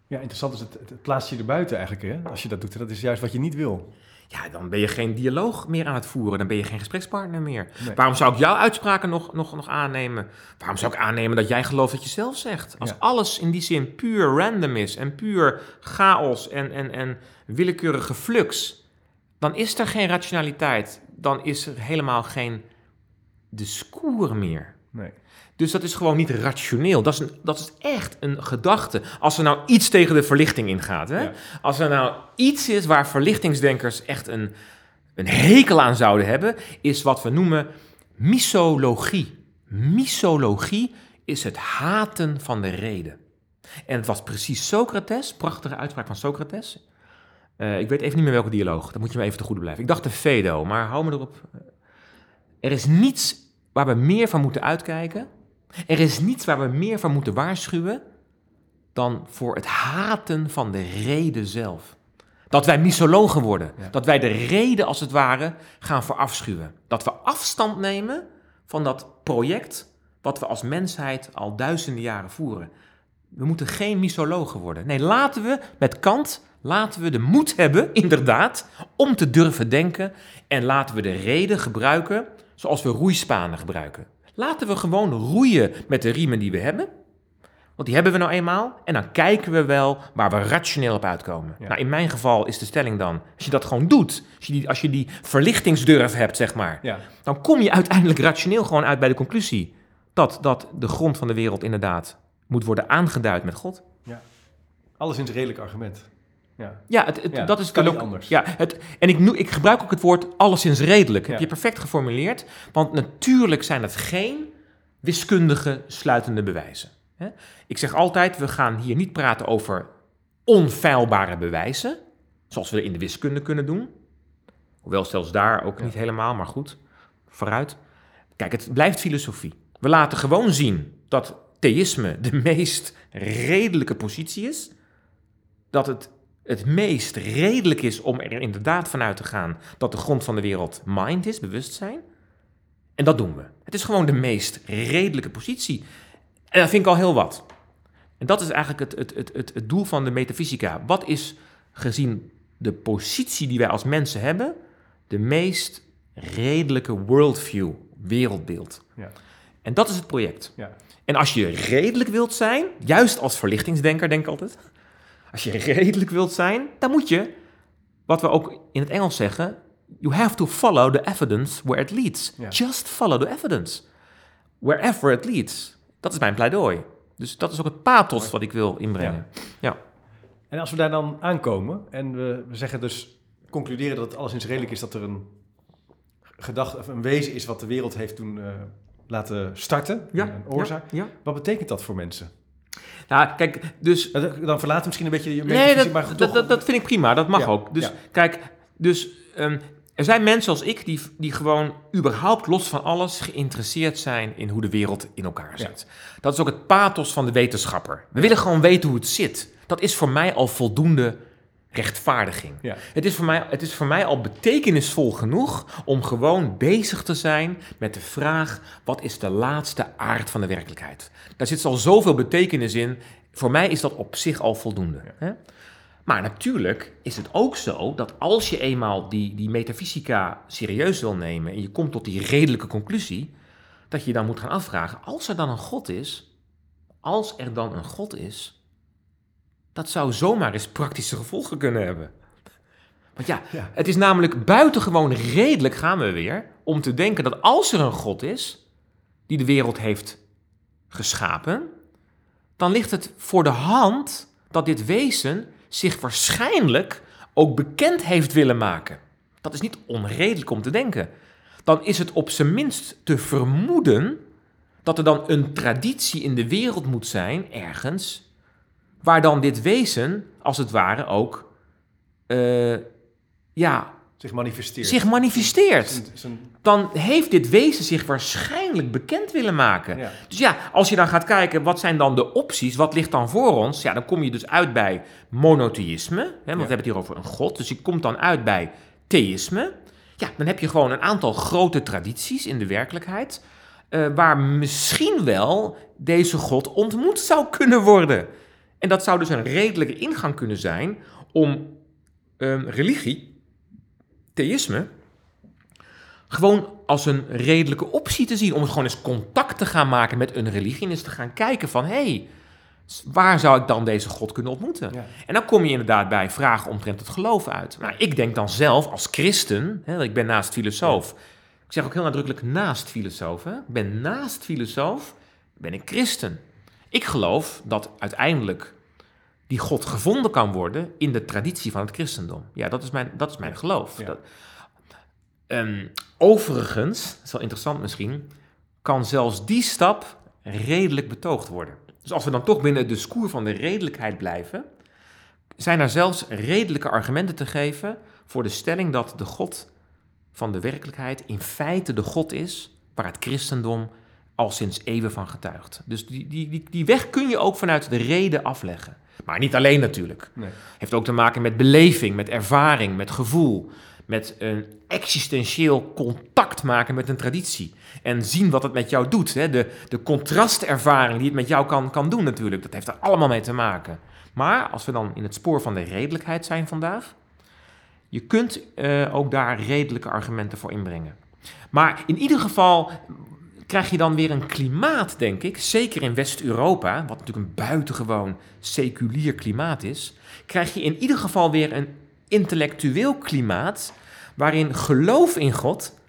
Ja, interessant is het, het, het plaatst je erbuiten eigenlijk, hè? Als je dat doet. Dat is juist wat je niet wil. Ja, dan ben je geen dialoog meer aan het voeren. Dan ben je geen gesprekspartner meer. Nee. Waarom zou ik jouw uitspraken nog, nog, nog aannemen? Waarom zou ik aannemen dat jij gelooft wat je zelf zegt? Als Ja. alles in die zin puur random is en puur chaos en, en, en willekeurige flux, dan is er geen rationaliteit. Dan is er helemaal geen discours meer. Nee. Dus dat is gewoon niet rationeel. Dat is, een, dat is echt een gedachte. Als er nou iets tegen de verlichting ingaat. Hè? Ja. Als er nou iets is waar verlichtingsdenkers echt een, een hekel aan zouden hebben, is wat we noemen misologie. Misologie is het haten van de reden. En het was precies Socrates, prachtige uitspraak van Socrates. Eh, ik weet even niet meer welke dialoog, dan moet je me even te goede blijven. Ik dacht de Phaedo, maar hou me erop. Er is niets waar we meer van moeten uitkijken. Er is niets waar we meer van moeten waarschuwen dan voor het haten van de reden zelf. Dat wij misologen worden. Ja. Dat wij de reden als het ware gaan verafschuwen. Dat we afstand nemen van dat project wat we als mensheid al duizenden jaren voeren. We moeten geen misologen worden. Nee, laten we met Kant, laten we de moed hebben, inderdaad, om te durven denken. En laten we de reden gebruiken zoals we roeispanen gebruiken. Laten we gewoon roeien met de riemen die we hebben. Want die hebben we nou eenmaal. En dan kijken we wel waar we rationeel op uitkomen. Ja. Nou, in mijn geval is de stelling dan, als je dat gewoon doet, als je die, als je die verlichtingsdurf hebt, zeg maar, Ja. dan kom je uiteindelijk rationeel gewoon uit bij de conclusie dat, dat de grond van de wereld inderdaad moet worden aangeduid met God. Alles in zijn redelijk argument. Ja. Ja, het, het- Ja, dat is kan ook- anders. Ja, het, en ik, ik gebruik ook het woord alleszins redelijk. Ja. Heb je perfect geformuleerd. Want natuurlijk zijn het geen wiskundige sluitende bewijzen. Ik zeg altijd, we gaan hier niet praten over onfeilbare bewijzen. Zoals we in de wiskunde kunnen doen. Hoewel zelfs daar ook niet helemaal, maar goed. Vooruit. Kijk, het blijft filosofie. We laten gewoon zien dat theïsme de meest redelijke positie is. Dat het het meest redelijk is om er inderdaad vanuit te gaan dat de grond van de wereld mind is, bewustzijn. En dat doen we. Het is gewoon de meest redelijke positie. En dat vind ik al heel wat. En dat is eigenlijk het, het, het, het, het doel van de metafysica. Wat is gezien de positie die wij als mensen hebben, de meest redelijke worldview, wereldbeeld? Ja. En dat is het project. Ja. En als je redelijk wilt zijn, juist als verlichtingsdenker denk ik altijd, als je redelijk wilt zijn, dan moet je, wat we ook in het Engels zeggen, you have to follow the evidence where it leads. Ja. Just follow the evidence. Wherever it leads. Dat is mijn pleidooi. Dus dat is ook het pathos wat ik wil inbrengen. Ja. En als we daar dan aankomen en we, we zeggen dus, concluderen dat het alles in zijn redelijk is, dat er een gedachte of een wezen is wat de wereld heeft toen eh, laten starten, Ja, een oorzaak. Ja, ja. Wat betekent dat voor mensen? Nou, kijk, dus Dan verlaten we misschien een beetje je Nee, dat, maar dat, toch- dat, dat vind ik prima. Dat mag Ja, ook. Dus ja. kijk, dus, ehm, er zijn mensen als ik die, die gewoon überhaupt los van alles geïnteresseerd zijn in hoe de wereld in elkaar Ja. zit. Dat is ook het pathos van de wetenschapper. We willen gewoon weten hoe het zit. Dat is voor mij al voldoende rechtvaardiging. Ja. Het, is voor mij, het is voor mij al betekenisvol genoeg om gewoon bezig te zijn met de vraag: wat is de laatste aard van de werkelijkheid? Daar zit al zoveel betekenis in. Voor mij is dat op zich al voldoende. Hè? Maar natuurlijk is het ook zo dat als je eenmaal die, die metafysica serieus wil nemen en je komt tot die redelijke conclusie, dat je dan moet gaan afvragen: als er dan een God is, als er dan een God is, dat zou zomaar eens praktische gevolgen kunnen hebben. Want ja, Ja. het is namelijk buitengewoon redelijk, gaan we weer, om te denken dat als er een God is die de wereld heeft geschapen, dan ligt het voor de hand dat dit wezen zich waarschijnlijk ook bekend heeft willen maken. Dat is niet onredelijk om te denken. Dan is het op zijn minst te vermoeden dat er dan een traditie in de wereld moet zijn, ergens, waar dan dit wezen, als het ware, ook eh, ja, Zich manifesteert. zich manifesteert. Dan heeft dit wezen zich waarschijnlijk bekend willen maken. ja. Dus ja, als je dan gaat kijken, wat zijn dan de opties? Wat ligt dan voor ons? Ja, dan kom je dus uit bij monotheïsme. Hè, want we hebben het hier over een god. Dus je komt dan uit bij theïsme. Ja, dan heb je gewoon een aantal grote tradities in de werkelijkheid. eh, waar misschien wel deze god ontmoet zou kunnen worden. En dat zou dus een redelijke ingang kunnen zijn om ehm, religie, theïsme, gewoon als een redelijke optie te zien. Om gewoon eens contact te gaan maken met een religie en eens te gaan kijken van... hé, hey, waar zou ik dan deze God kunnen ontmoeten? Ja. En dan kom je inderdaad bij vragen omtrent het geloof uit. Maar ik denk dan zelf als christen, hè, ik ben naast filosoof... Ik zeg ook heel nadrukkelijk naast filosoof. Hè? Ik ben naast filosoof, ben ik christen. Ik geloof dat uiteindelijk die God gevonden kan worden in de traditie van het christendom. Ja, dat is mijn, dat is mijn geloof. Ja. Dat, Ehm, overigens, dat is wel interessant misschien, kan zelfs die stap redelijk betoogd worden. Dus als we dan toch binnen het discours van de redelijkheid blijven, zijn er zelfs redelijke argumenten te geven voor de stelling dat de God van de werkelijkheid in feite de God is waar het christendom al sinds eeuwen van getuigt. Dus die, die, die, die weg kun je ook vanuit de reden afleggen. Maar niet alleen natuurlijk. Nee. Heeft ook te maken met beleving, met ervaring, met gevoel. Met een existentieel contact maken met een traditie. En zien wat het met jou doet. Hè? De, de contrastervaring die het met jou kan, kan doen natuurlijk. Dat heeft er allemaal mee te maken. Maar als we dan in het spoor van de redelijkheid zijn vandaag. Je kunt eh, ook daar redelijke argumenten voor inbrengen. Maar in ieder geval krijg je dan weer een klimaat, denk ik, zeker in West-Europa, wat natuurlijk een buitengewoon seculier klimaat is, krijg je in ieder geval weer een intellectueel klimaat waarin geloof in God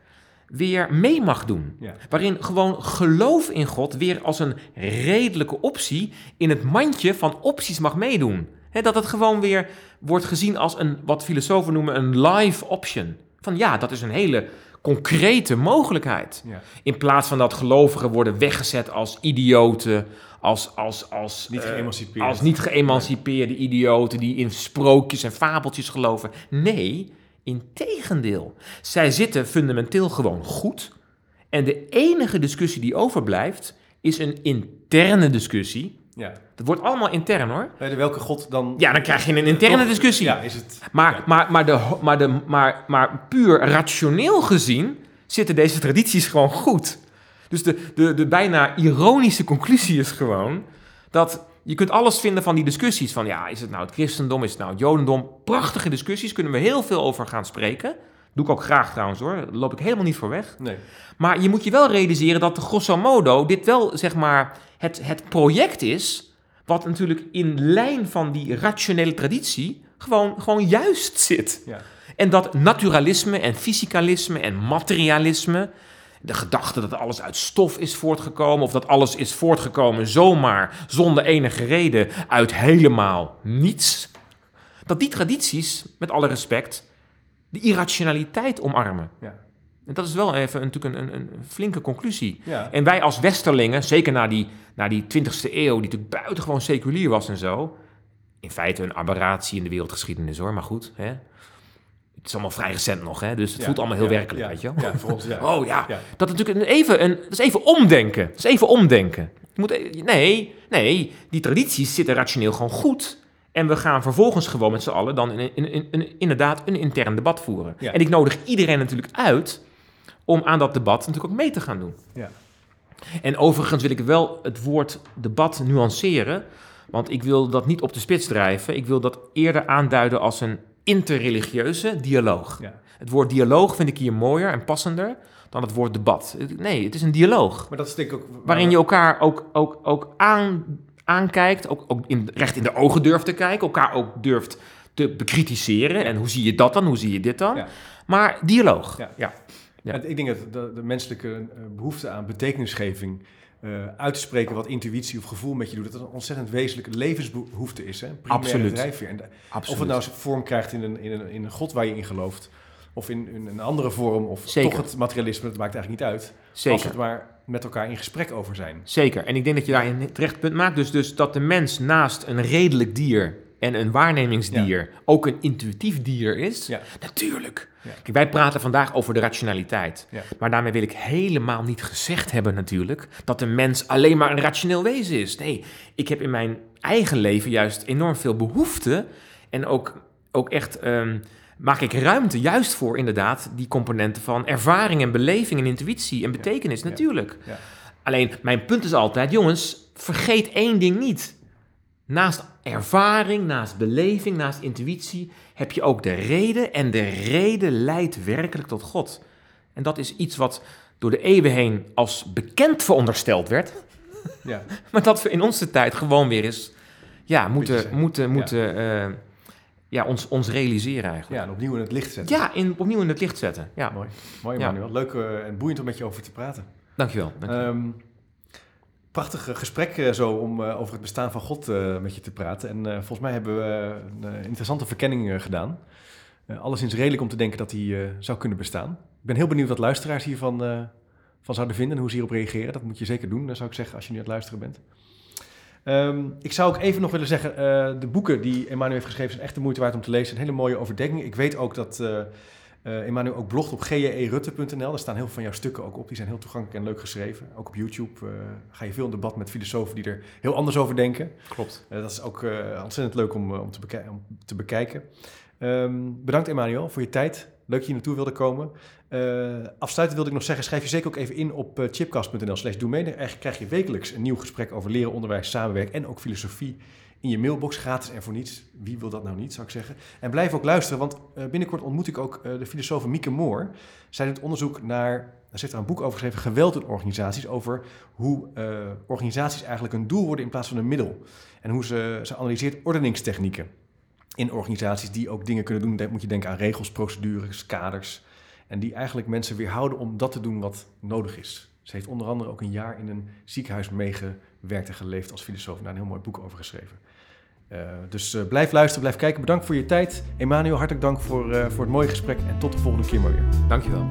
weer mee mag doen. Ja. Waarin gewoon geloof in God weer als een redelijke optie in het mandje van opties mag meedoen. Dat het gewoon weer wordt gezien als een, wat filosofen noemen, een live option. Van ja, dat is een hele concrete mogelijkheid. Ja. In plaats van dat gelovigen worden weggezet als idioten, als, als, als, Niet eh, geëmancipeerd. als niet geëmancipeerde idioten die in sprookjes en fabeltjes geloven. Nee, integendeel. Zij zitten fundamenteel gewoon goed. En de enige discussie die overblijft is een interne discussie. Ja. Dat wordt allemaal intern hoor. Bij de welke god dan... Ja, dan krijg je een interne discussie. Ja, is het... Maar, maar, maar, de, maar, de, maar, maar puur rationeel gezien zitten deze tradities gewoon goed. Dus de, de, de bijna ironische conclusie is gewoon dat je kunt alles vinden van die discussies. Van ja, is het nou het christendom, is het nou het jodendom? Prachtige discussies, kunnen we heel veel over gaan spreken. Doe ik ook graag trouwens hoor, daar loop ik helemaal niet voor weg. Nee. Maar je moet je wel realiseren dat grosso modo dit wel zeg maar het, het project is... wat natuurlijk in lijn van die rationele traditie gewoon, gewoon juist zit. Ja. En dat naturalisme en fysicalisme en materialisme... de gedachte dat alles uit stof is voortgekomen... of dat alles is voortgekomen zomaar, zonder enige reden... uit helemaal niets... dat die tradities, met alle respect... de irrationaliteit omarmen. Ja. En dat is wel even een, natuurlijk een, een, een flinke conclusie. Ja. En wij als Westerlingen, zeker na die, na die 20e eeuw, die natuurlijk buitengewoon seculier was en zo. In feite een aberratie in de wereldgeschiedenis hoor, maar goed. Hè? Het is allemaal vrij recent nog, hè? dus het Ja. voelt allemaal heel Ja. werkelijk, weet je wel. Ja, voor ons, ja. Oh ja, dat is natuurlijk een, even, een, dat is even omdenken. Dat is even omdenken. Je moet, e- nee, nee, die tradities zitten rationeel gewoon goed. En we gaan vervolgens gewoon met z'n allen dan in, in, in, in- inderdaad een intern debat voeren. Ja. En ik nodig iedereen natuurlijk uit om aan dat debat natuurlijk ook mee te gaan doen. Ja. En overigens wil ik wel het woord debat nuanceren, want ik wil dat niet op de spits drijven. Ik wil dat eerder aanduiden als een interreligieuze dialoog. Ja. Het woord dialoog vind ik hier mooier en passender dan het woord debat. Nee, het is een dialoog. Maar dat is denk ik ook... Waarin je elkaar ook, ook, ook aan, aankijkt, ook, ook in, recht in de ogen durft te kijken, elkaar ook durft te bekritiseren. En hoe zie je dat dan, hoe zie je dit dan? Maar dialoog. Ja. Ja. Ik denk dat de, de menselijke eh, behoefte aan betekenisgeving, eh, uit te spreken wat intuïtie of gevoel met je doet, dat dat een ontzettend wezenlijke levensbehoefte is. Hè? Primaire Absoluut. drijfveer. En de- absoluut. Of het nou vorm krijgt in een, in, een, in een god waar je in gelooft, of in, in een andere vorm, of Zeker. toch het materialisme, dat maakt eigenlijk niet uit. Als Zeker. we het maar met elkaar in gesprek over zijn. Zeker. En ik denk dat je daar een terecht punt maakt. Dus, dus dat de mens naast een redelijk dier en een waarnemingsdier ook een intuïtief dier is. Ja. Natuurlijk. Ja. Kijk, wij praten vandaag over de rationaliteit. Maar daarmee wil ik helemaal niet gezegd hebben natuurlijk dat de mens alleen maar een rationeel wezen is. Nee, ik heb in mijn eigen leven juist enorm veel behoefte en ook, ook echt ehm, maak ik ruimte juist voor inderdaad die componenten van ervaring en beleving en intuïtie en betekenis Ja. natuurlijk. Ja. Alleen mijn punt is altijd, jongens, vergeet één ding niet. Naast ervaring, naast beleving, naast intuïtie heb je ook de reden en de reden leidt werkelijk tot God. En dat is iets wat door de eeuwen heen als bekend verondersteld werd, Ja. maar dat we in onze tijd gewoon weer eens ja, moeten, moeten, moeten eh, ja, ons, ons realiseren eigenlijk. ja, en opnieuw in het licht zetten. Ja, in, opnieuw in het licht zetten. Ja, Mooi, mooi Ja. Manuel. Leuk eh, en boeiend om met je over te praten. dankjewel. dankjewel. Ehm prachtig eh, gesprek eh, zo om over het bestaan van God met je te praten. En volgens mij hebben we een interessante verkenning gedaan. Alleszins redelijk om te denken dat hij eh, zou kunnen bestaan. Ik ben heel benieuwd wat luisteraars hiervan van zouden vinden en hoe ze hierop reageren. Dat moet je zeker doen, zou ik zeggen, als je nu aan het luisteren bent. Ehm, ik zou ook even nog willen zeggen, eh, de boeken die Emmanuel heeft geschreven zijn echt de moeite waard om te lezen. Een hele mooie overdenking. Ik weet ook dat eh eh Emmanuel ook blogt op gerutte.nl. Daar staan heel veel van jouw stukken ook op. Die zijn heel toegankelijk en leuk geschreven. Ook op YouTube ga je veel in debat met filosofen die er heel anders over denken. Klopt. Dat is ook ontzettend leuk om, om, te, bekij- om te bekijken. Ehm, bedankt Emmanuel voor je tijd. Leuk dat je naartoe wilde komen. Eh afsluitend wilde ik nog zeggen, schrijf je zeker ook even in op eh, chipcast.nl slash doe mee. Daar krijg- je wekelijks een nieuw gesprek over leren, onderwijs, samenwerken en ook filosofie in je mailbox, gratis en voor niets. Wie wil dat nou niet, zou ik zeggen. En blijf ook luisteren, want eh, binnenkort ontmoet ik ook de filosoof Mieke Moore. Zij doet onderzoek naar, daar zit er een boek over geschreven, geweld in organisaties, over hoe organisaties eigenlijk een doel worden in plaats van een middel. En hoe ze, ze analyseert ordeningstechnieken in organisaties die ook dingen kunnen doen. Moet je denken aan regels, procedures, kaders. En die eigenlijk mensen weerhouden om dat te doen wat nodig is. Ze heeft onder andere ook een jaar in een ziekenhuis meegewerkt en geleefd als filosoof. en Daar een heel mooi boek over geschreven. Eh, dus eh, blijf luisteren, blijf kijken. Bedankt voor je tijd. Emmanuel, hartelijk dank voor, eh, voor het mooie gesprek. En tot de volgende keer maar weer. Dankjewel.